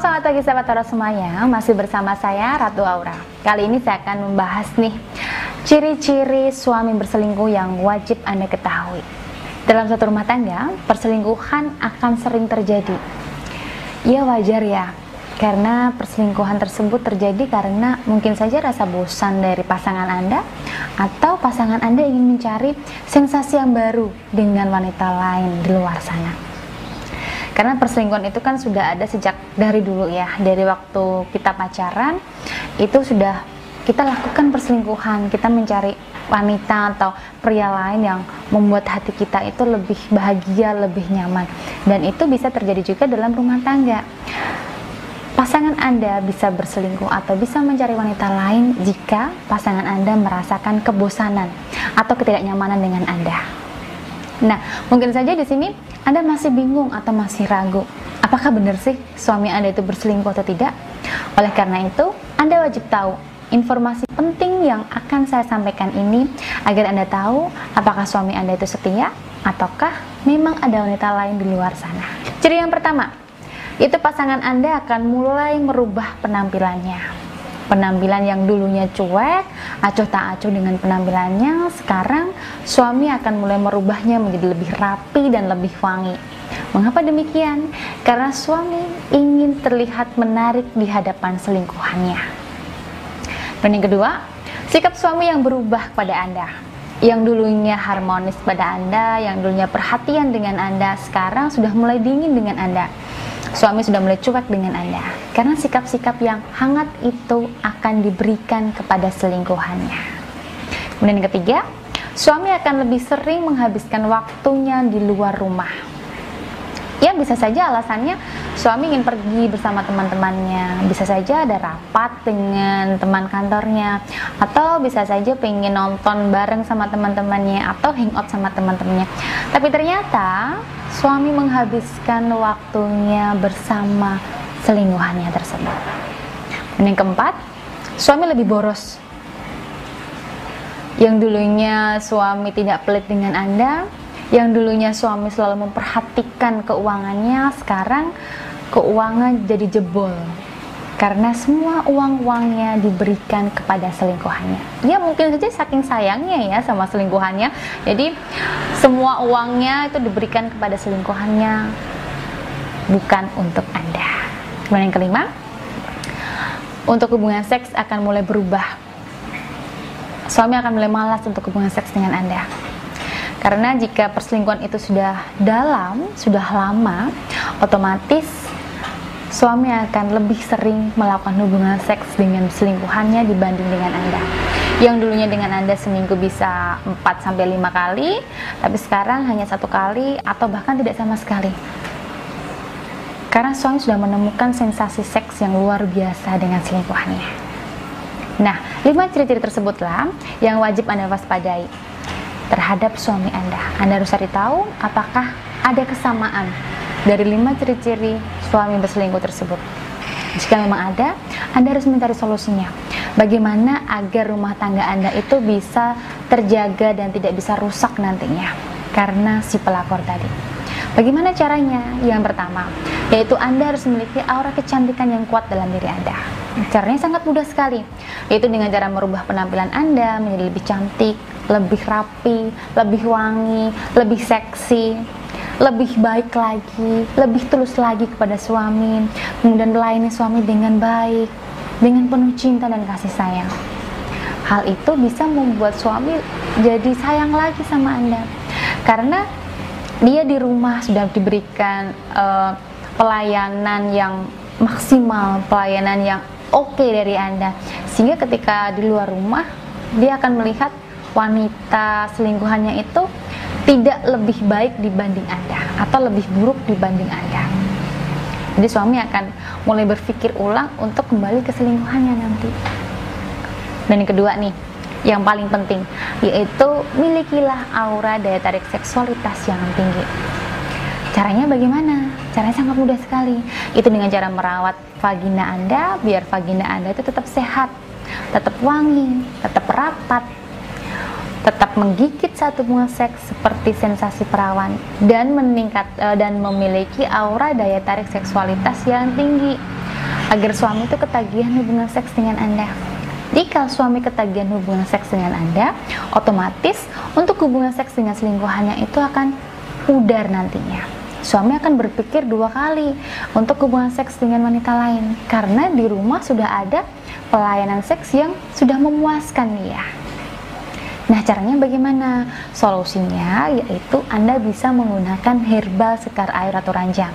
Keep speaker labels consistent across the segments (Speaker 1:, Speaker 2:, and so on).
Speaker 1: Selamat pagi sahabat Toro semuanya. Masih bersama saya Ratu Aura. Kali ini saya akan membahas nih Ciri-ciri suami berselingkuh yang wajib Anda ketahui. Dalam satu rumah tangga Perselingkuhan akan sering terjadi. Ya wajar ya. Karena perselingkuhan tersebut terjadi karena Mungkin saja rasa bosan dari pasangan Anda Atau pasangan Anda ingin mencari sensasi yang baru Dengan wanita lain di luar sana karena perselingkuhan itu kan sudah ada sejak dari dulu ya. Dari waktu kita pacaran itu sudah kita lakukan perselingkuhan. Kita mencari wanita atau pria lain yang membuat hati kita itu lebih bahagia lebih nyaman. Dan itu bisa terjadi juga dalam rumah tangga. Pasangan Anda bisa berselingkuh atau bisa mencari wanita lain jika pasangan Anda merasakan kebosanan atau ketidaknyamanan dengan Anda. Nah, mungkin saja di sini anda masih bingung atau masih ragu, apakah benar sih suami Anda itu berselingkuh atau tidak? Oleh karena itu, Anda wajib tahu informasi penting yang akan saya sampaikan ini agar Anda tahu apakah suami Anda itu setia ataukah memang ada wanita lain di luar sana. Ciri yang pertama, itu pasangan Anda akan mulai merubah penampilannya penampilan yang dulunya cuek, acuh tak acuh dengan penampilannya, sekarang suami akan mulai merubahnya menjadi lebih rapi dan lebih wangi. Mengapa demikian? Karena suami ingin terlihat menarik di hadapan selingkuhannya. Dan yang kedua, sikap suami yang berubah pada Anda. Yang dulunya harmonis pada Anda, yang dulunya perhatian dengan Anda, sekarang sudah mulai dingin dengan Anda suami sudah mulai cuek dengan Anda. Karena sikap-sikap yang hangat itu akan diberikan kepada selingkuhannya. Kemudian yang ketiga, suami akan lebih sering menghabiskan waktunya di luar rumah. Ya bisa saja alasannya suami ingin pergi bersama teman-temannya, bisa saja ada rapat dengan teman kantornya, atau bisa saja pengen nonton bareng sama teman-temannya atau hangout sama teman-temannya. Tapi ternyata suami menghabiskan waktunya bersama selingkuhannya tersebut. Dan yang keempat, suami lebih boros. Yang dulunya suami tidak pelit dengan Anda, yang dulunya suami selalu memperhatikan keuangannya, sekarang keuangan jadi jebol karena semua uang-uangnya diberikan kepada selingkuhannya. Ya mungkin saja saking sayangnya ya sama selingkuhannya. Jadi semua uangnya itu diberikan kepada selingkuhannya bukan untuk Anda. Kemudian yang kelima, untuk hubungan seks akan mulai berubah. Suami akan mulai malas untuk hubungan seks dengan Anda. Karena jika perselingkuhan itu sudah dalam, sudah lama, otomatis suami akan lebih sering melakukan hubungan seks dengan selingkuhannya dibanding dengan Anda. Yang dulunya dengan Anda seminggu bisa 4 sampai 5 kali, tapi sekarang hanya satu kali atau bahkan tidak sama sekali. Karena suami sudah menemukan sensasi seks yang luar biasa dengan selingkuhannya. Nah, lima ciri-ciri tersebutlah yang wajib Anda waspadai terhadap suami Anda. Anda harus cari tahu apakah ada kesamaan dari lima ciri-ciri suami berselingkuh tersebut. Jika memang ada, Anda harus mencari solusinya. Bagaimana agar rumah tangga Anda itu bisa terjaga dan tidak bisa rusak nantinya karena si pelakor tadi. Bagaimana caranya? Yang pertama, yaitu Anda harus memiliki aura kecantikan yang kuat dalam diri Anda. Caranya sangat mudah sekali, yaitu dengan cara merubah penampilan Anda menjadi lebih cantik, lebih rapi, lebih wangi, lebih seksi, lebih baik lagi, lebih tulus lagi kepada suami, kemudian melayani suami dengan baik, dengan penuh cinta dan kasih sayang. Hal itu bisa membuat suami jadi sayang lagi sama Anda. Karena dia di rumah sudah diberikan uh, pelayanan yang maksimal, pelayanan yang oke okay dari Anda. Sehingga ketika di luar rumah, dia akan melihat wanita selingkuhannya itu tidak lebih baik dibanding Anda atau lebih buruk dibanding Anda. Jadi suami akan mulai berpikir ulang untuk kembali ke selingkuhannya nanti. Dan yang kedua nih, yang paling penting yaitu milikilah aura daya tarik seksualitas yang tinggi. Caranya bagaimana? Caranya sangat mudah sekali. Itu dengan cara merawat vagina Anda biar vagina Anda itu tetap sehat, tetap wangi, tetap rapat, tetap menggigit satu bunga seks seperti sensasi perawan dan meningkat uh, dan memiliki aura daya tarik seksualitas yang tinggi. agar suami itu ketagihan hubungan seks dengan Anda. Jika suami ketagihan hubungan seks dengan Anda, otomatis untuk hubungan seks dengan selingkuhannya itu akan pudar nantinya. Suami akan berpikir dua kali untuk hubungan seks dengan wanita lain karena di rumah sudah ada pelayanan seks yang sudah memuaskan ya. Nah, caranya bagaimana? Solusinya yaitu Anda bisa menggunakan herbal sekar air atau ranjang.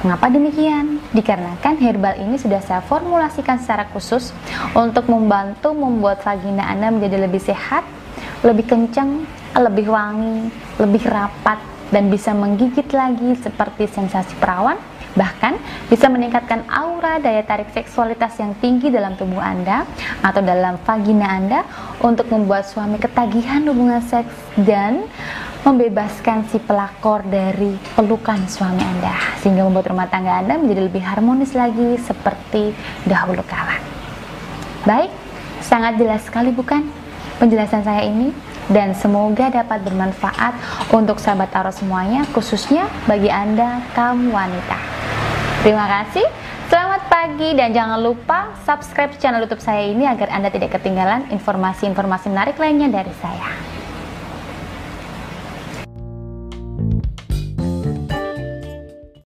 Speaker 1: Mengapa demikian? Dikarenakan herbal ini sudah saya formulasikan secara khusus untuk membantu membuat vagina Anda menjadi lebih sehat, lebih kencang, lebih wangi, lebih rapat, dan bisa menggigit lagi seperti sensasi perawan, bahkan bisa meningkatkan aura daya tarik seksualitas yang tinggi dalam tubuh Anda atau dalam vagina Anda untuk membuat suami ketagihan hubungan seks dan membebaskan si pelakor dari pelukan suami Anda sehingga membuat rumah tangga Anda menjadi lebih harmonis lagi seperti dahulu kala. Baik, sangat jelas sekali bukan penjelasan saya ini? Dan semoga dapat bermanfaat untuk sahabat Aro semuanya, khususnya bagi Anda kaum wanita. Terima kasih. Selamat pagi dan jangan lupa subscribe channel YouTube saya ini agar Anda tidak ketinggalan informasi-informasi menarik lainnya dari saya.